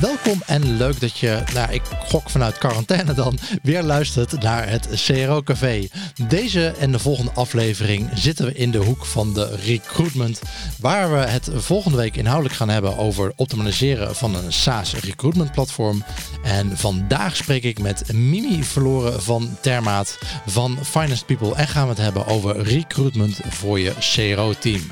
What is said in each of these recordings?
Welkom en leuk dat je, nou ik gok vanuit quarantaine dan, weer luistert naar het CRO Café. Deze en de volgende aflevering zitten we in de hoek van de recruitment, waar we het volgende week inhoudelijk gaan hebben over optimaliseren van een SaaS recruitment platform. En vandaag spreek ik met Mimi Verloren van Termaat van Finance People en gaan we het hebben over recruitment voor je CRO team.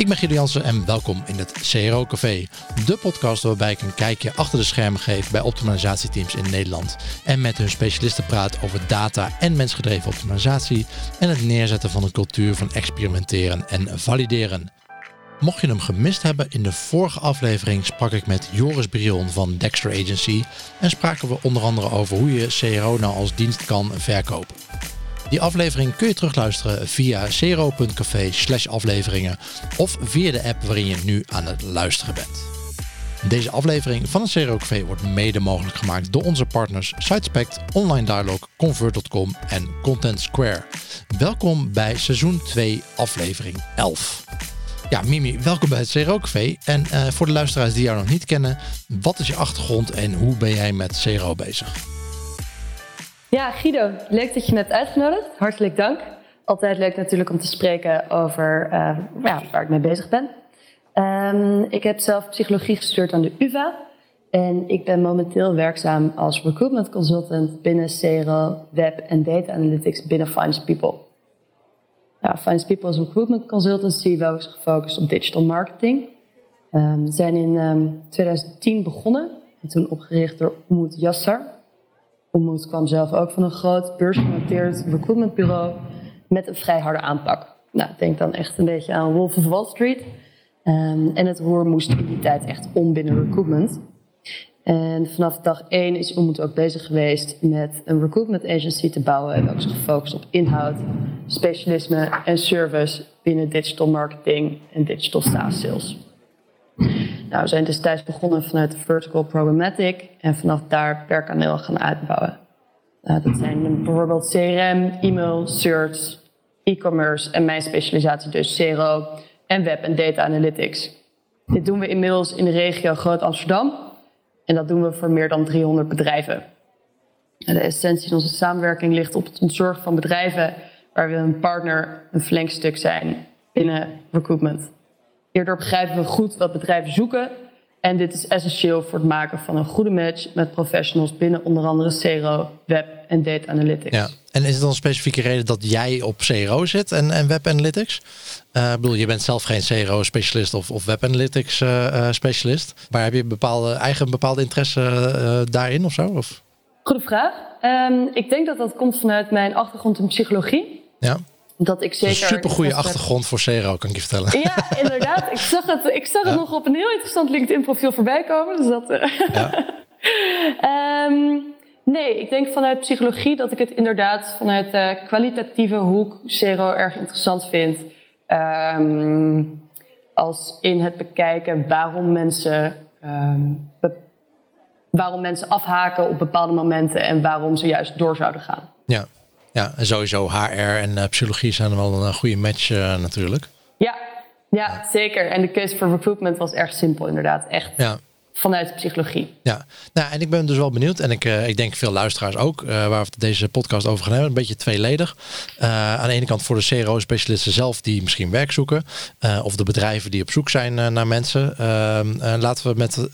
Ik ben Guido Jansen en welkom in het CRO Café. De podcast waarbij ik een kijkje achter de schermen geef bij optimalisatieteams in Nederland. En met hun specialisten praat over data en mensgedreven optimalisatie. En het neerzetten van een cultuur van experimenteren en valideren. Mocht je hem gemist hebben, in de vorige aflevering sprak ik met Joris Brion van Dexter Agency. En spraken we onder andere over hoe je CRO nou als dienst kan verkopen. Die aflevering kun je terugluisteren via zero.café slash afleveringen of via de app waarin je nu aan het luisteren bent. Deze aflevering van het Zero Café wordt mede mogelijk gemaakt door onze partners Sitespect, Online Dialog, Convert.com en Content Square. Welkom bij seizoen 2, aflevering 11. Ja, Mimi, welkom bij het Zero Café. En uh, voor de luisteraars die jou nog niet kennen, wat is je achtergrond en hoe ben jij met Zero bezig? Ja, Guido, leuk dat je hebt uitgenodigd. Hartelijk dank. Altijd leuk natuurlijk om te spreken over ja, waar ik mee bezig ben. Um, ik heb zelf psychologie gestuurd aan de UvA. En ik ben momenteel werkzaam als recruitment consultant binnen CRO, web en data analytics binnen Finance People. Ja, Finance People is een recruitment consultancy waar we gefocust op digital marketing. Um, we zijn in um, ehm, 2010 begonnen en toen opgericht door Umut Yassar. Ommoed kwam zelf ook van een groot beursgenoteerd recruitmentbureau met een vrij harde aanpak. Nou, denk dan echt een beetje aan Wolf of Wall Street. Um, en het roer moest in die tijd echt om binnen recruitment. En vanaf dag één is Ommoed ook bezig geweest met een recruitment agency te bouwen. En ook zich gefocust op inhoud, specialisme en service binnen digital marketing en digital SaaS sales. Nou, we zijn destijds begonnen vanuit de vertical programmatic en vanaf daar per kanaal gaan uitbouwen. Nou, dat zijn bijvoorbeeld CRM, e-mail, search, e-commerce en mijn specialisatie dus CRO en web en data analytics. Dit doen we inmiddels in de regio Groot Amsterdam en dat doen we voor meer dan 300 bedrijven. De essentie van onze samenwerking ligt op het ontzorgen van bedrijven waar we een partner, een flankstuk zijn binnen recruitment. Hierdoor begrijpen we goed wat bedrijven zoeken. En dit is essentieel voor het maken van een goede match met professionals binnen onder andere CRO, web en data analytics. Ja. En is het dan een specifieke reden dat jij op CRO zit en, en web analytics? Uh, ik bedoel, je bent zelf geen CRO-specialist of, of web analytics uh, specialist. Maar heb je bepaalde, eigen bepaalde interesse uh, daarin of zo? Of? Goede vraag. Um, ik denk dat dat komt vanuit mijn achtergrond in psychologie. Ja dat ik zeker... Een supergoeie achtergrond voor CRO, kan ik je vertellen. Ja, inderdaad. Ik zag het, ik zag het nog op een heel interessant LinkedIn-profiel voorbij komen. Dus dat, uh, ja. um, nee, ik denk vanuit psychologie dat ik het inderdaad vanuit de kwalitatieve hoek CRO erg interessant vind. Um, als in het bekijken waarom mensen, um, waarom mensen afhaken op bepaalde momenten en waarom ze juist door zouden gaan. Ja. Ja, en sowieso HR en uh, psychologie zijn wel een goede match uh, natuurlijk. Ja, ja, zeker. En de keuze voor recruitment was erg simpel inderdaad. Echt. Ja vanuit de psychologie. Ja, nou, en ik ben dus wel benieuwd. En ik, uh, ik denk veel luisteraars ook, uh, waar we deze podcast over gaan hebben. Een beetje tweeledig. Uh, aan de ene kant voor de CRO-specialisten zelf die misschien werk zoeken. of de bedrijven die op zoek zijn naar mensen. Ehm, laten we met,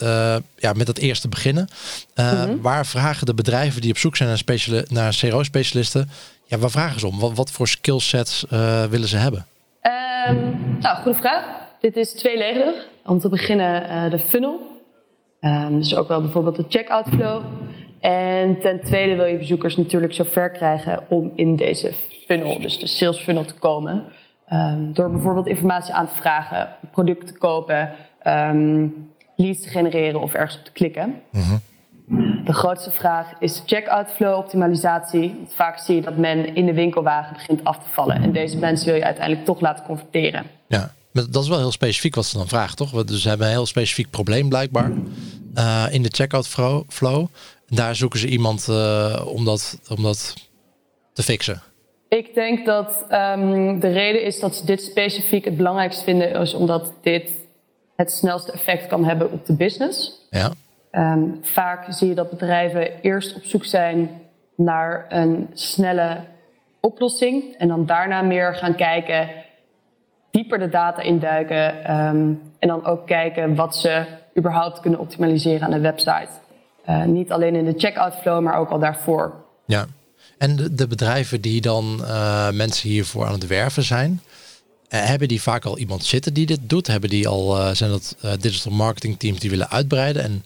ja, met het eerste beginnen. Mm-hmm. Waar vragen de bedrijven die op zoek zijn naar, naar CRO-specialisten... Ja, waar vragen ze om? Wat, wat voor skillsets willen ze hebben? Um, nou, goede vraag. Dit is tweeledig. Om te beginnen de funnel. Um, dus ook wel bijvoorbeeld de checkout flow. En ten tweede wil je bezoekers natuurlijk zo ver krijgen om in deze funnel, dus de sales funnel, te komen. Um, door bijvoorbeeld informatie aan te vragen, product te kopen, um, leads te genereren of ergens op te klikken. Mm De grootste vraag is de checkout flow optimalisatie. Want vaak zie je dat men in de winkelwagen begint af te vallen. En deze mensen wil je uiteindelijk toch laten converteren. Ja. Dat is wel heel specifiek wat ze dan vragen, toch? Dus ze hebben een heel specifiek probleem blijkbaar uh, in de checkout flow. Daar zoeken ze iemand uh, om, dat, om dat te fixen. Ik denk dat um, de reden is dat ze dit specifiek het belangrijkst vinden, is omdat dit het snelste effect kan hebben op de business. Ja. Ehm, vaak zie je dat bedrijven eerst op zoek zijn naar een snelle oplossing en dan daarna meer gaan kijken, dieper de data induiken ehm, en dan ook kijken wat ze überhaupt kunnen optimaliseren aan de website. Uh, niet alleen in de checkout flow, maar ook al daarvoor. Ja, en de, de bedrijven die dan uh, mensen hiervoor aan het werven zijn, uh, hebben die vaak al iemand zitten die dit doet? Hebben die al, zijn dat digital marketing teams die willen uitbreiden? En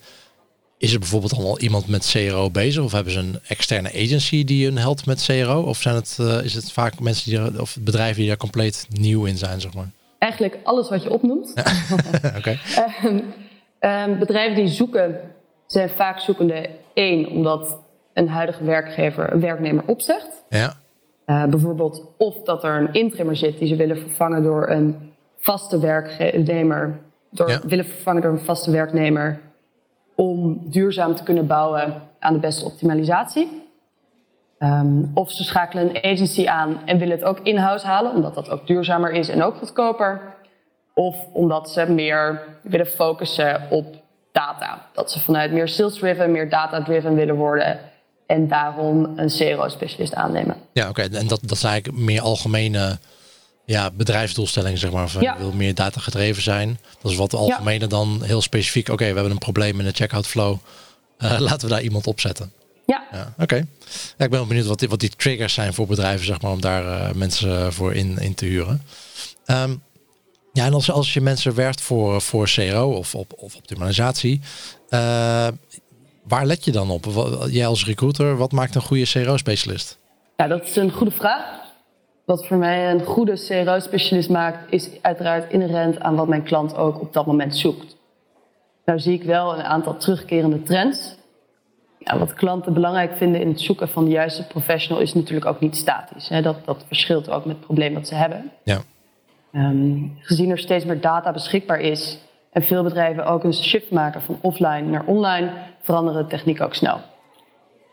is er bijvoorbeeld al iemand met CRO bezig? Of hebben ze een externe agency die hun helpt met CRO? Of zijn het, is het vaak mensen die of bedrijven die daar compleet nieuw in zijn, zeg maar? Eigenlijk alles wat je opnoemt. Um, um, bedrijven die zoeken zijn vaak zoekende één, omdat een huidige werkgever een werknemer opzegt. Ja. Uh, bijvoorbeeld of dat er een intrimmer zit die ze willen vervangen door een vaste werknemer. Door, ja. Willen vervangen door een vaste werknemer om duurzaam te kunnen bouwen aan de beste optimalisatie. Um, of ze schakelen een agency aan en willen het ook in-house halen, omdat dat ook duurzamer is en ook goedkoper. Of omdat ze meer willen focussen op data. Dat ze vanuit meer sales-driven, meer data-driven willen worden. En daarom een CRO-specialist aannemen. Ja, oké. En dat, dat is eigenlijk meer algemene ja, bedrijfsdoelstellingen, zeg maar. Van, ja. wil meer data gedreven zijn. Dat is wat algemene dan heel specifiek. Oké, we hebben een probleem in de checkout flow. Uh, laten we daar iemand op zetten. Ja. ja Oké. Ja, ik ben benieuwd wat die, wat die triggers zijn voor bedrijven, zeg maar, om daar uh, mensen voor in, in te huren. Um, ja, en als, als je mensen werft voor, voor CRO of, op, of optimalisatie, uh, waar let je dan op? Jij als recruiter, wat maakt een goede CRO-specialist? Ja, dat is een goede vraag. Wat voor mij een goede CRO-specialist maakt, is uiteraard inherent aan wat mijn klant ook op dat moment zoekt. Nou zie ik wel een aantal terugkerende trends. Ja, wat klanten belangrijk vinden in het zoeken van de juiste professional is natuurlijk ook niet statisch. Hè. Dat, dat verschilt ook met het probleem dat ze hebben. Ja. Um, gezien er steeds meer data beschikbaar is en veel bedrijven ook een shift maken van offline naar online, veranderen de techniek ook snel.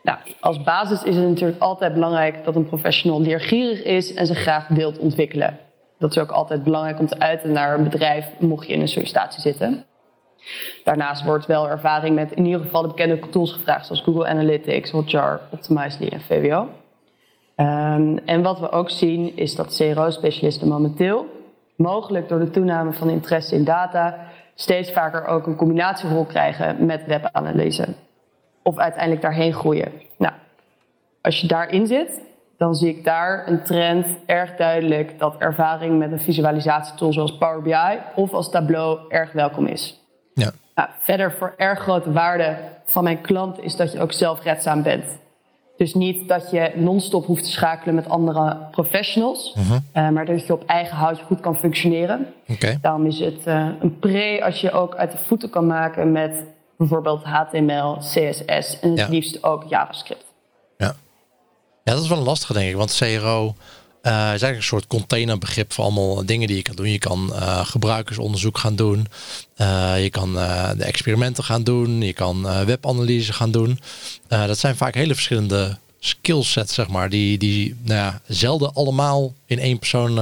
Nou, als basis is het natuurlijk altijd belangrijk dat een professional leergierig is en zich graag wilt ontwikkelen. Dat is ook altijd belangrijk om te uiten naar een bedrijf, mocht je in een sollicitatie zitten. Daarnaast wordt wel ervaring met in ieder geval de bekende tools gevraagd, zoals Google Analytics, Hotjar, Optimizely en VWO. Um, en wat we ook zien is dat CRO-specialisten momenteel mogelijk door de toename van interesse in data, steeds vaker ook een combinatierol krijgen met webanalyse. Of uiteindelijk daarheen groeien. Nou, als je daarin zit, dan zie ik daar een trend erg duidelijk dat ervaring met een visualisatietool zoals Power BI of als Tableau erg welkom is. Nou, verder voor erg grote waarde van mijn klant is dat je ook zelfredzaam bent. Dus niet dat je non-stop hoeft te schakelen met andere professionals, uh -huh. uh, maar dat je op eigen houtje goed kan functioneren. Okay. Daarom is het uh, een pre als je ook uit de voeten kan maken met bijvoorbeeld HTML, CSS en het ja. liefst ook JavaScript. Ja. ja, dat is wel lastig denk ik, want CRO uh, is eigenlijk een soort containerbegrip voor allemaal dingen die je kan doen. Je kan uh, gebruikersonderzoek gaan doen. Uh, je kan de experimenten gaan doen. Je kan webanalyse gaan doen. dat zijn vaak hele verschillende skillsets, zeg maar, die, die nou ja, zelden allemaal in één persoon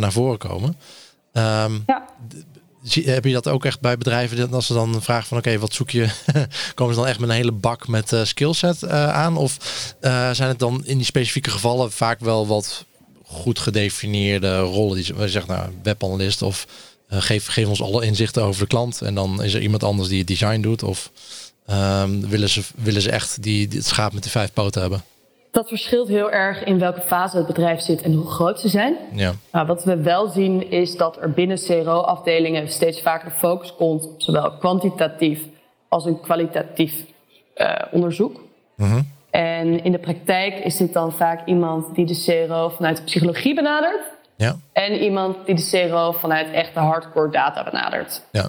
naar voren komen. Um, ja. Heb je dat ook echt bij bedrijven? Als ze dan vragen van oké, okay, wat zoek je? komen ze dan echt met een hele bak met uh, skillset uh, aan? Of uh, zijn het dan in die specifieke gevallen vaak wel wat goed gedefinieerde rollen. Die we zeggen, nou, webanalist of uh, geef, geef ons alle inzichten over de klant. En dan is er iemand anders die het design doet. Of um, willen, ze, willen ze echt die, die, het schaap met de vijf poten hebben? Dat verschilt heel erg in welke fase het bedrijf zit en hoe groot ze zijn. Ja. Nou, wat we wel zien is dat er binnen CRO-afdelingen steeds vaker focus komt op zowel kwantitatief als een kwalitatief uh, onderzoek. Mm -hmm. En in de praktijk is dit dan vaak iemand die de CRO vanuit de psychologie benadert. Ja. En iemand die de CRO vanuit echte hardcore data benadert. Ja.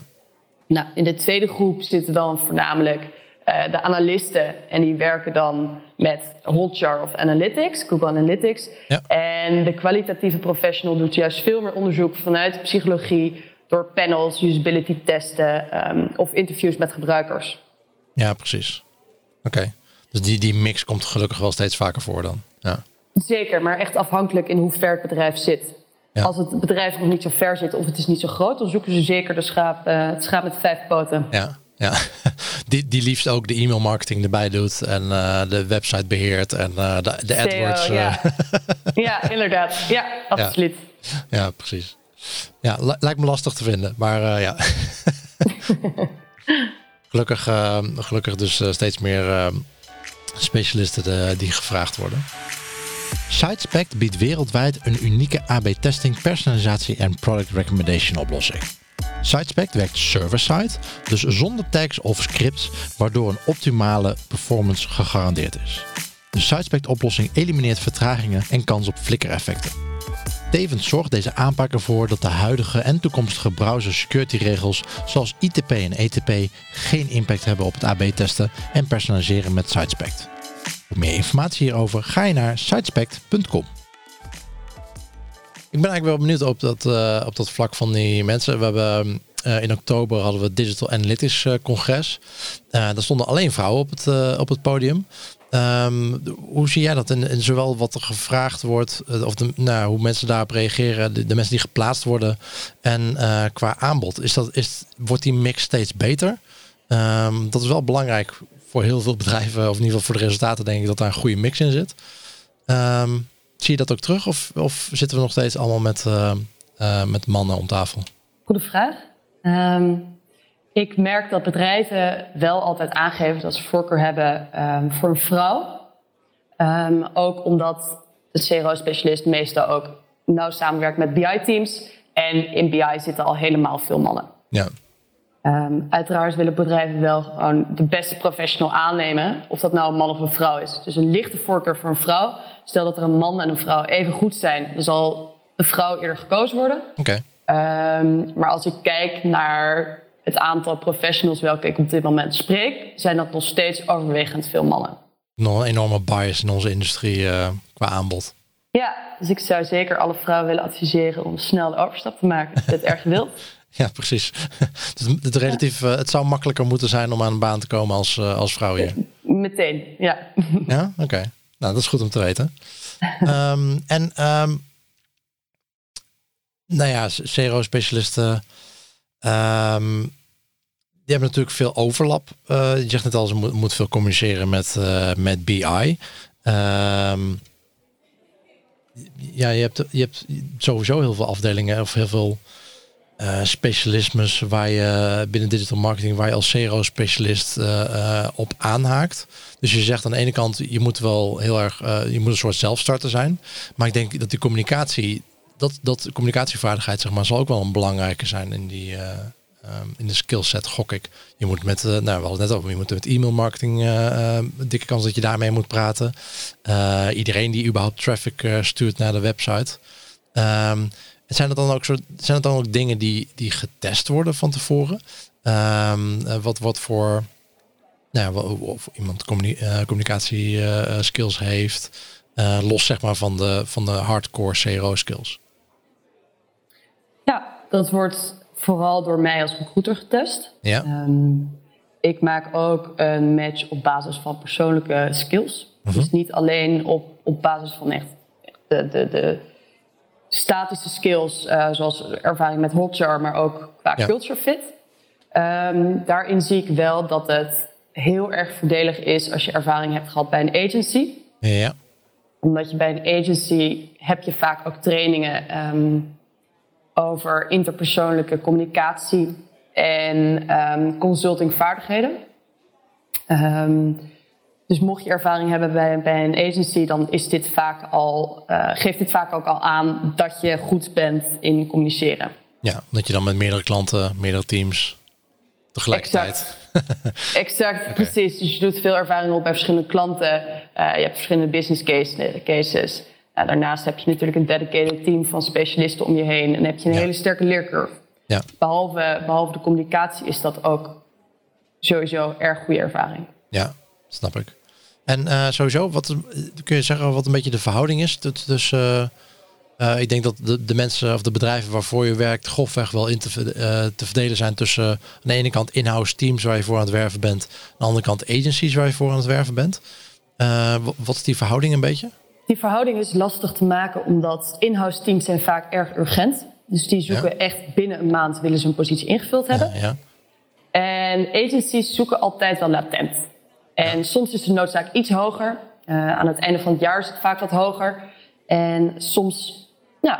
Nou, in de tweede groep zitten dan voornamelijk uh, de analisten. En die werken dan met Hotjar of Analytics, Google Analytics. Ja. En de kwalitatieve professional doet juist veel meer onderzoek vanuit psychologie. Door panels, usability testen um, of interviews met gebruikers. Ja, precies. Oké. Okay. Dus die, die mix komt gelukkig wel steeds vaker voor dan. Ja. Zeker, maar echt afhankelijk in hoe ver het bedrijf zit. Ja. Als het bedrijf nog niet zo ver zit of het is niet zo groot, dan zoeken ze zeker de schaap, uh, het schaap met vijf poten. Ja, Ja, die, die liefst ook de e-mail marketing erbij doet en uh, de website beheert en uh, de, de AdWords. Ja. ja, inderdaad. Ja, absoluut. Ja, ja precies. Ja, lijkt me lastig te vinden, maar ja. gelukkig, gelukkig dus steeds meer specialisten die gevraagd worden. SiteSpect biedt wereldwijd een unieke AB-testing, personalisatie en product recommendation oplossing. SiteSpect werkt server-side, dus zonder tags of scripts, waardoor een optimale performance gegarandeerd is. De SiteSpect-oplossing elimineert vertragingen en kans op flikkereffecten. Tevens zorgt deze aanpak ervoor dat de huidige en toekomstige browser security regels zoals ITP en ETP geen impact hebben op het AB-testen en personaliseren met SiteSpect. Voor meer informatie hierover ga je naar sitespect.com. Ik ben eigenlijk wel benieuwd op dat, uh, op dat vlak van die mensen. We hebben uh, in oktober hadden we het Digital Analytics uh, congres. daar stonden alleen vrouwen op het, op het podium. Um, hoe zie jij dat? en, zowel wat er gevraagd wordt, of de, nou, hoe mensen daarop reageren, de, mensen die geplaatst worden en qua aanbod. Is dat, is, wordt die mix steeds beter? Um, dat is wel belangrijk voor heel veel bedrijven, of in ieder geval voor de resultaten, denk ik dat daar een goede mix in zit. Um, zie je dat ook terug of, of zitten we nog steeds allemaal met, uh, met mannen om tafel? Goede vraag. Ik merk dat bedrijven wel altijd aangeven dat ze voorkeur hebben um, voor een vrouw. ook omdat de CRO-specialist meestal ook nauw samenwerkt met BI-teams. En in BI zitten al helemaal veel mannen. Ja. Um, uiteraard willen bedrijven wel gewoon de beste professional aannemen, of dat nou een man of een vrouw is. Dus een lichte voorkeur voor een vrouw. Stel dat er een man en een vrouw even goed zijn, dan zal de vrouw eerder gekozen worden. Oké. Um, maar als ik kijk naar het aantal professionals welke ik op dit moment spreek, zijn dat nog steeds overwegend veel mannen. Nog een enorme bias in onze industrie uh, qua aanbod. Ja, dus ik zou zeker alle vrouwen willen adviseren om snel de overstap te maken als je het erg wilt. Ja, precies. Dus het, relatief, uh, het zou makkelijker moeten zijn om aan een baan te komen als, uh, als vrouw hier. Meteen, ja. Ja, oké. Okay. Nou, dat is goed om te weten. um, en um, nou ja, CRO-specialisten, um, die hebben natuurlijk veel overlap. Uh, je zegt net al, ze moet, moet veel communiceren met, uh, met BI. ja, je hebt, je hebt sowieso heel veel afdelingen of heel veel uh, specialismes waar je binnen digital marketing, waar je als CRO-specialist op aanhaakt. Dus je zegt aan de ene kant, je moet wel heel erg, je moet een soort zelfstarter zijn. Maar ik denk dat die communicatie, dat, dat communicatievaardigheid, zeg maar, zal ook wel een belangrijke zijn in die. Um, in de skillset gok ik. Je moet met, nou, we hadden het net over, je moet met e-mail marketing, dikke kans dat je daarmee moet praten. iedereen die überhaupt traffic stuurt naar de website. Um, zijn er dan ook, soort, zijn er dan ook dingen die, die getest worden van tevoren? Um, wat, wat voor, nou of iemand communi uh, communicatie uh, skills heeft, uh, los zeg maar van de, van de hardcore CRO skills? Ja, dat wordt vooral door mij als recruiter getest. Ja. Um, ik maak ook een match op basis van persoonlijke skills. Uh -huh. Dus niet alleen op, op basis van echt de, de, de statische skills, uh, zoals ervaring met Hotjar, maar ook qua ja. culture fit. Um, daarin zie ik wel dat het heel erg voordelig is als je ervaring hebt gehad bij een agency. Ja. Omdat je bij een agency heb je vaak ook trainingen um, over interpersoonlijke communicatie en um, consultingvaardigheden. Um, dus mocht je ervaring hebben bij, bij een agency, dan is dit vaak al, uh, geeft dit vaak ook al aan dat je goed bent in communiceren. Ja, dat je dan met meerdere klanten, meerdere teams tegelijkertijd. Exact, exact okay. precies. Dus je doet veel ervaring op bij verschillende klanten. Uh, je hebt verschillende business case, cases. Daarnaast heb je natuurlijk een dedicated team van specialisten om je heen. En heb je een ja. hele sterke leercurve. Ja. Behalve, behalve de communicatie is dat ook sowieso erg goede ervaring. Ja, snap ik. En uh, sowieso, wat kun je zeggen wat een beetje de verhouding is tussen. Uh, ik denk dat de, de, mensen of de bedrijven waarvoor je werkt, grofweg wel in te, te verdelen zijn tussen aan de ene kant in-house teams waar je voor aan het werven bent, aan de andere kant agencies waar je voor aan het werven bent. wat is die verhouding een beetje? Die verhouding is lastig te maken omdat in-house teams zijn vaak erg urgent. Dus die zoeken ja. echt binnen een maand willen ze een positie ingevuld hebben. ja. En agencies zoeken altijd wel latent. En soms is de noodzaak iets hoger. Uh, aan het einde van het jaar is het vaak wat hoger. En soms nou,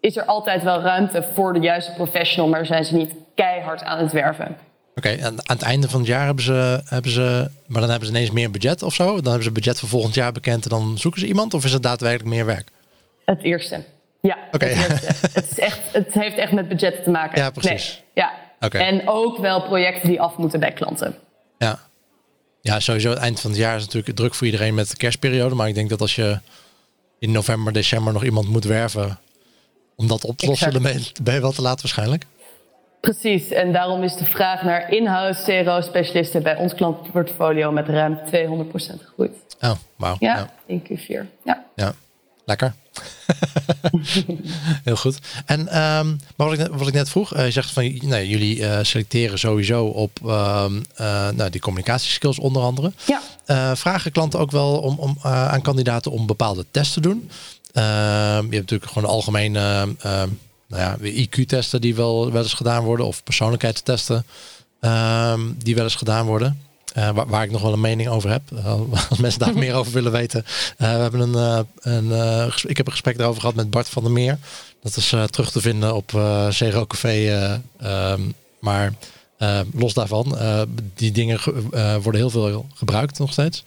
is er altijd wel ruimte voor de juiste professional, maar zijn ze niet keihard aan het werven. Oké, en aan het einde van het jaar hebben ze, hebben ze, maar dan hebben ze ineens meer budget of zo? Dan hebben ze budget voor volgend jaar bekend en dan zoeken ze iemand? Of is het daadwerkelijk meer werk? Het eerste. Ja, Oké. het, het, is echt, het heeft echt met budget te maken. Ja, precies. Nee, ja. En ook wel projecten die af moeten bij klanten. Ja. Ja, sowieso het eind van het jaar is natuurlijk druk voor iedereen met de kerstperiode. Maar ik denk dat als je in november, december nog iemand moet werven om dat op te lossen, dan ben je wel te laat waarschijnlijk. Precies, en daarom is de vraag naar in-house CRO-specialisten bij ons klantenportfolio met ruim 200% gegroeid. Oh, wauw. Ja, ja, in Q4. Ja. ja. Lekker. Heel goed. En um, maar wat ik, net, wat ik net vroeg, uh, je zegt van nee, jullie uh, selecteren sowieso op uh, nou, die communicatieskills onder andere. Ja. vragen klanten ook wel om, om aan kandidaten om bepaalde tests te doen? Ehm, je hebt natuurlijk gewoon de algemene ehm, nou ja, IQ-testen die wel, wel eens gedaan worden, of persoonlijkheidstesten die wel eens gedaan worden. Uh, waar, ik nog wel een mening over heb. Als mensen daar meer over willen weten. Uh, we hebben een, een ik heb een gesprek daarover gehad met Bart van der Meer. Dat is terug te vinden op uh, Zero Café. Um, maar los daarvan, die dingen worden heel veel gebruikt nog steeds.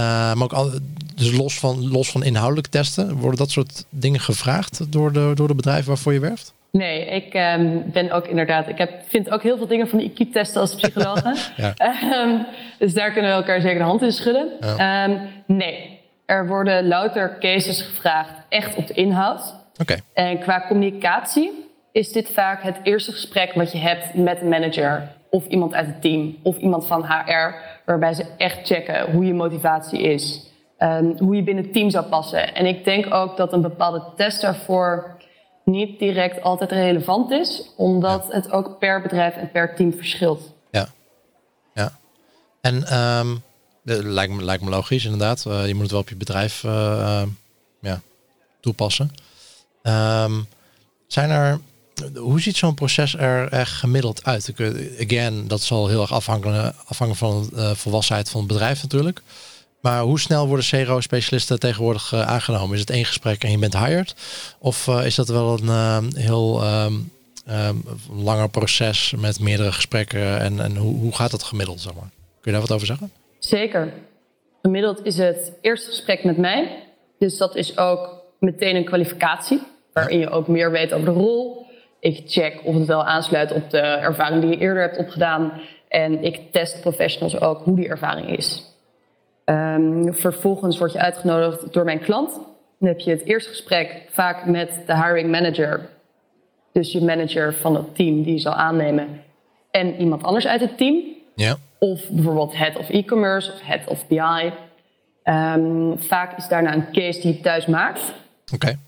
Maar ook al, dus los van, los van inhoudelijk testen, worden dat soort dingen gevraagd door de, door de bedrijven waarvoor je werft? Nee, ik um, ben ook inderdaad. Ik heb, vind ook heel veel dingen van de IQ-testen als psycholoog. ja. um, dus daar kunnen we elkaar zeker de hand in schudden. Ja. Um, nee, er worden louter cases gevraagd, echt op de inhoud. Okay. En qua communicatie is dit vaak het eerste gesprek wat je hebt met een manager of iemand uit het team of iemand van HR, waarbij ze echt checken hoe je motivatie is, hoe je binnen het team zou passen. En ik denk ook dat een bepaalde test daarvoor niet direct altijd relevant is, omdat het ook per bedrijf en per team verschilt. Ja, ja. En um, lijkt, me, lijkt me logisch inderdaad. Uh, je moet het wel op je bedrijf uh, uh, ja, toepassen. Um, zijn er, hoe ziet zo'n proces er echt gemiddeld uit? Again, dat zal heel erg afhangen, van de volwassenheid van het bedrijf natuurlijk. Maar hoe snel worden CRO-specialisten tegenwoordig uh, aangenomen? Is het één gesprek en je bent hired? Of uh, is dat wel een heel um, um, langer proces met meerdere gesprekken? En, en hoe, hoe gaat dat gemiddeld? Zeg maar? Kun je daar wat over zeggen? Zeker. Gemiddeld is het eerste gesprek met mij. Dus dat is ook meteen een kwalificatie. Waarin je ook meer weet over de rol. Ik check of het wel aansluit op de ervaring die je eerder hebt opgedaan. En ik test professionals ook hoe die ervaring is. Um, vervolgens word je uitgenodigd door mijn klant. Dan heb je het eerste gesprek vaak met de hiring manager. Dus je manager van het team die je zal aannemen. En iemand anders uit het team. Ja. Of bijvoorbeeld head of e-commerce of head of BI. Um, ehm, vaak is daarna een case die je thuis maakt. Oké. Okay.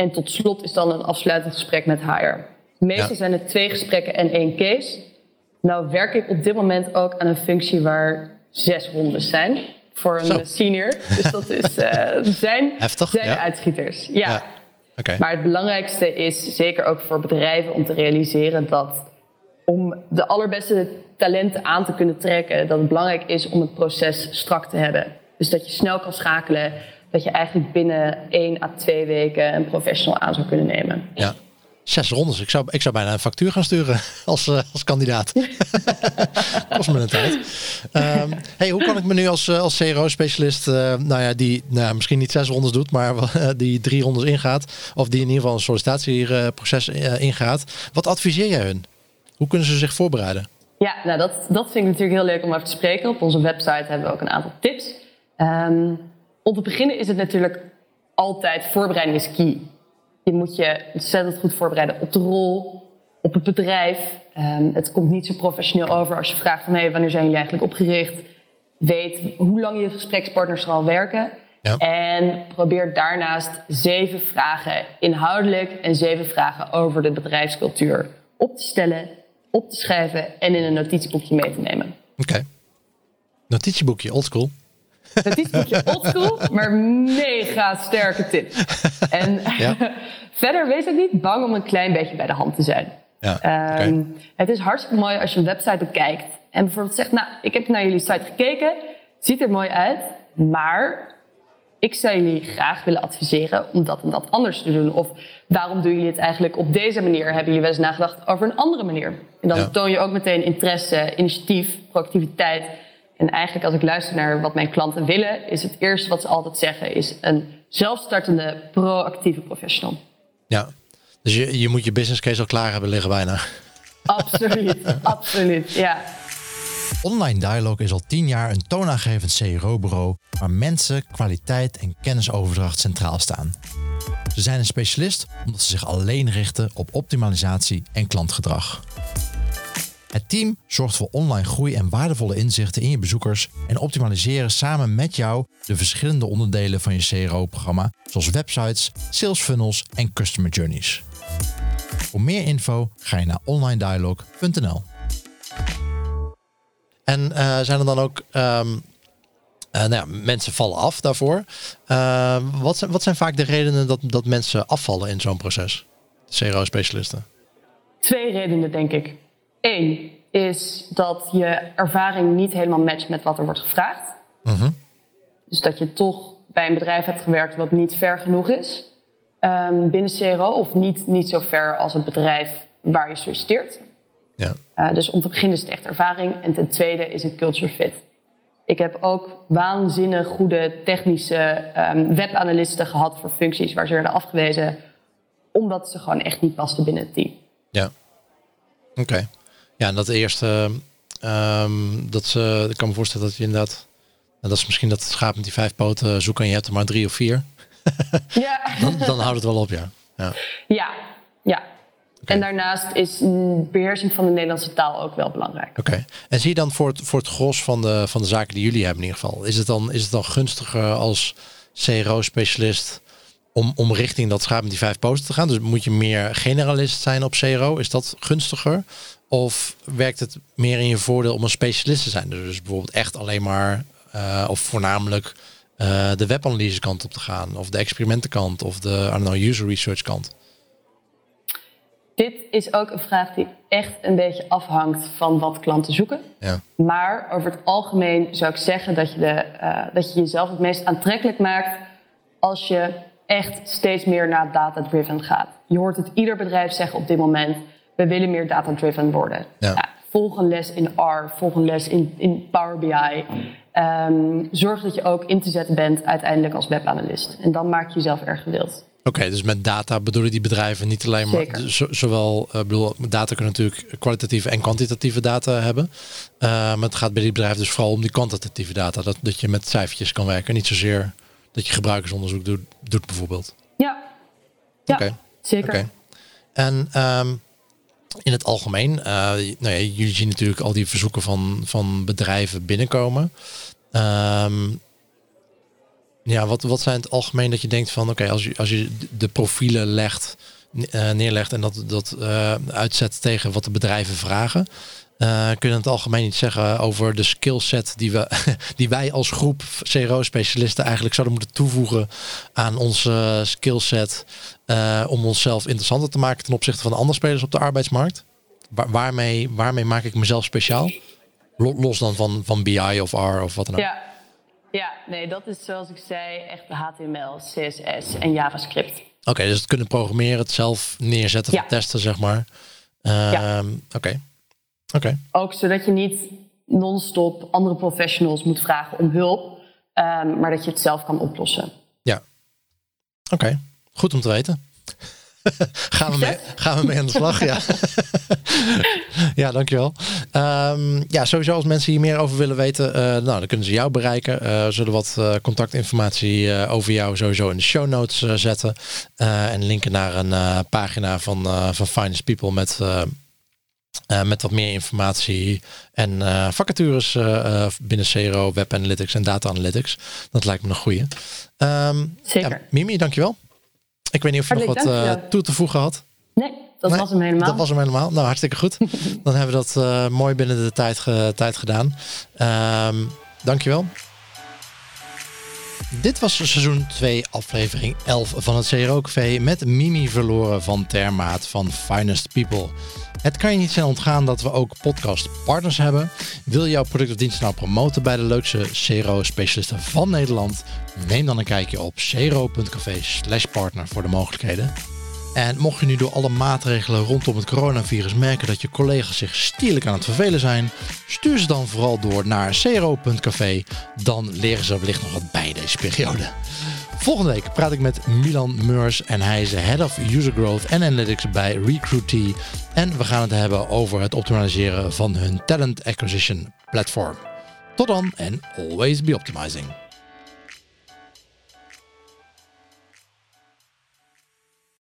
En tot slot is dan een afsluitend gesprek met HR. Meestal ja. zijn het twee gesprekken en één case. Nou werk ik op dit moment ook aan een functie waar zes rondes zijn voor een Zo. senior. Dus dat is, uh, zijn, Heftig, zijn ja. uitschieters. Ja. ja. Okay. Maar het belangrijkste is zeker ook voor bedrijven om te realiseren dat om de allerbeste talenten aan te kunnen trekken, dat het belangrijk is om het proces strak te hebben. Dus dat je snel kan schakelen, dat je eigenlijk binnen één à twee weken een professional aan zou kunnen nemen. Ja. Zes rondes. Ik zou, ik zou bijna een factuur gaan sturen als, uh, als kandidaat. Kost me een tijd. Um, hey, hoe kan ik me nu als, eh, als CRO-specialist, uh, nou ja, die nou, misschien niet zes rondes doet, maar die drie rondes ingaat, of die in ieder geval een sollicitatieproces ingaat, wat adviseer jij hun? Hoe kunnen ze zich voorbereiden? Ja, nou dat, dat vind ik natuurlijk heel leuk om even te spreken. Op onze website hebben we ook een aantal tips. Um, om te beginnen is het natuurlijk altijd voorbereiding is key. Je moet je ontzettend goed voorbereiden op de rol, op het bedrijf. Um, het komt niet zo professioneel over als je vraagt van hey, wanneer zijn jullie eigenlijk opgericht? Weet hoe lang je gesprekspartners al werken. Ja. En probeer daarnaast zeven vragen inhoudelijk en zeven vragen over de bedrijfscultuur op te stellen, op te schrijven en in een notitieboekje mee te nemen. Oké. Okay. Notitieboekje, oldschool. Het is een beetje oldschool, maar mega sterke tip. En ja. verder wees ook niet bang om een klein beetje bij de hand te zijn. Ja, Ehm, Het is hartstikke mooi als je een website bekijkt en bijvoorbeeld zegt, nou, ik heb naar jullie site gekeken, ziet er mooi uit, maar ik zou jullie graag willen adviseren om dat en dat anders te doen. Of waarom doen jullie het eigenlijk op deze manier? Hebben jullie wel eens nagedacht over een andere manier? En dan Ja. toon je ook meteen interesse, initiatief, proactiviteit. En eigenlijk als ik luister naar wat mijn klanten willen, is het eerste wat ze altijd zeggen, is een zelfstartende, proactieve professional. Ja. Dus je, je moet je business case al klaar hebben liggen bijna. Absoluut, absoluut, ja. Online Dialogue is al tien jaar een toonaangevend CRO-bureau waar mensen, kwaliteit en kennisoverdracht centraal staan. Ze zijn een specialist omdat ze zich alleen richten op optimalisatie en klantgedrag. Het team zorgt voor online groei en waardevolle inzichten in je bezoekers en optimaliseren samen met jou de verschillende onderdelen van je CRO-programma, zoals websites, sales funnels en customer journeys. Voor meer info ga je naar onlinedialogue.nl. En eh, zijn er dan ook ehm, eh, nou ja, mensen vallen af daarvoor? Eh, wat, zijn, wat zijn vaak de redenen dat, dat mensen afvallen in zo'n proces? CRO-specialisten. Twee redenen, denk ik. Eén is dat je ervaring niet helemaal matcht met wat er wordt gevraagd. Dus dat je toch bij een bedrijf hebt gewerkt wat niet ver genoeg is ehm, binnen CRO, of niet, niet zo ver als het bedrijf waar je solliciteert. Ja. Uh, dus om te beginnen is het echt ervaring. En ten tweede is het culture fit. Ik heb ook waanzinnig goede technische um, webanalisten gehad voor functies waar ze werden afgewezen, omdat ze gewoon echt niet pasten binnen het team. Ja. Oké. Okay. Ja, en dat eerste, um, dat ze, ik kan me voorstellen dat je inderdaad, dat is misschien dat schaap met die vijf poten zoeken en je hebt er maar drie of vier. ja. dan, dan houdt het wel op, ja. Ja, ja. ja. Okay. En daarnaast is beheersing van de Nederlandse taal ook wel belangrijk. Oké. Okay. En zie je dan voor het, voor het gros van de, van de zaken die jullie hebben in ieder geval, is het dan, is het dan gunstiger als CRO-specialist om, om richting dat schaap met die vijf poten te gaan? Dus moet je meer generalist zijn op CRO? Is dat gunstiger? Of werkt het meer in je voordeel om een specialist te zijn? Dus bijvoorbeeld echt alleen maar uh, of voornamelijk uh, de webanalyse kant op te gaan, of de experimentenkant, of de know, user research kant? Dit is ook een vraag die echt een beetje afhangt van wat klanten zoeken. Ja. Maar over het algemeen zou ik zeggen dat je, de, uh, dat je jezelf het meest aantrekkelijk maakt als je echt steeds meer naar data-driven gaat. Je hoort het ieder bedrijf zeggen op dit moment, we willen meer data-driven worden. Ja. Ja, volg een les in R, volg een les in, in Power BI. Um, zorg dat je ook in te zetten bent uiteindelijk als webanalist. En dan maak je jezelf erg gewild. Oké, okay, dus met data bedoelen die bedrijven niet alleen maar zo, zowel uh, bedoel, data kunnen natuurlijk kwalitatieve en kwantitatieve data hebben. Uh, maar het gaat bij die bedrijven dus vooral om die kwantitatieve data. Dat, dat je met cijfertjes kan werken. Niet zozeer dat je gebruikersonderzoek doet, doet bijvoorbeeld. Ja, ja okay. zeker. Okay. En um, in het algemeen, uh, nou ja, jullie zien natuurlijk al die verzoeken van, van bedrijven binnenkomen. Um, ja, wat, wat zijn het algemeen dat je denkt van oké, als, je, als je de profielen legt, neerlegt en dat, dat uh, uitzet tegen wat de bedrijven vragen. Uh, kun je in het algemeen iets zeggen over de skillset die, we, die wij als groep CRO-specialisten eigenlijk zouden moeten toevoegen aan onze skillset om onszelf interessanter te maken ten opzichte van de andere spelers op de arbeidsmarkt? Waar, waarmee, waarmee maak ik mezelf speciaal? Los dan van, van BI of R of wat dan ook. Ja. ja, nee, dat is zoals ik zei echt HTML, CSS en JavaScript. Oké, okay, dus het kunnen programmeren, het zelf neerzetten, ja. testen, zeg maar. Uh, ja. Oké. Okay. Okay. Ook zodat je niet non-stop andere professionals moet vragen om hulp, um, maar dat je het zelf kan oplossen. Ja. Oké, goed om te weten. gaan, we mee, gaan we mee aan de slag? ja. ja, dankjewel. Um, ja, sowieso als mensen hier meer over willen weten, uh, nou, dan kunnen ze jou bereiken. Uh, we zullen wat uh, contactinformatie over jou sowieso in de show notes zetten. en linken naar een pagina van, van Finest People met... Uh, met wat meer informatie en uh, vacatures uh, binnen CRO, Web Analytics en Data Analytics. Dat lijkt me een goeie. Um, Zeker. Ja, Mimi, dankjewel. Ik weet niet of je Hartelijk nog wat toe te voegen had. Nee, dat nee, was hem helemaal. Dat was hem helemaal. Nou, hartstikke goed. Dan hebben we dat mooi binnen de tijd, tijd gedaan. Um, dankjewel. Dit was seizoen 2, aflevering 11 van het CRO Café met Mimi Verloren van Termaat van Finest People. Het kan je niet zijn ontgaan dat we ook podcastpartners hebben. Wil je jouw product of dienst nou promoten bij de leukste CRO-specialisten van Nederland? Neem dan een kijkje op cro.café slash partner voor de mogelijkheden. En mocht je nu door alle maatregelen rondom het coronavirus merken dat je collega's zich stierlijk aan het vervelen zijn, stuur ze dan vooral door naar cro.café. Dan leren ze wellicht nog wat bij deze periode. Volgende week praat ik met Milan Meurs en hij is de Head of User Growth en Analytics bij Recruitee. En we gaan het hebben over het optimaliseren van hun talent acquisition platform. Tot dan en always be optimizing.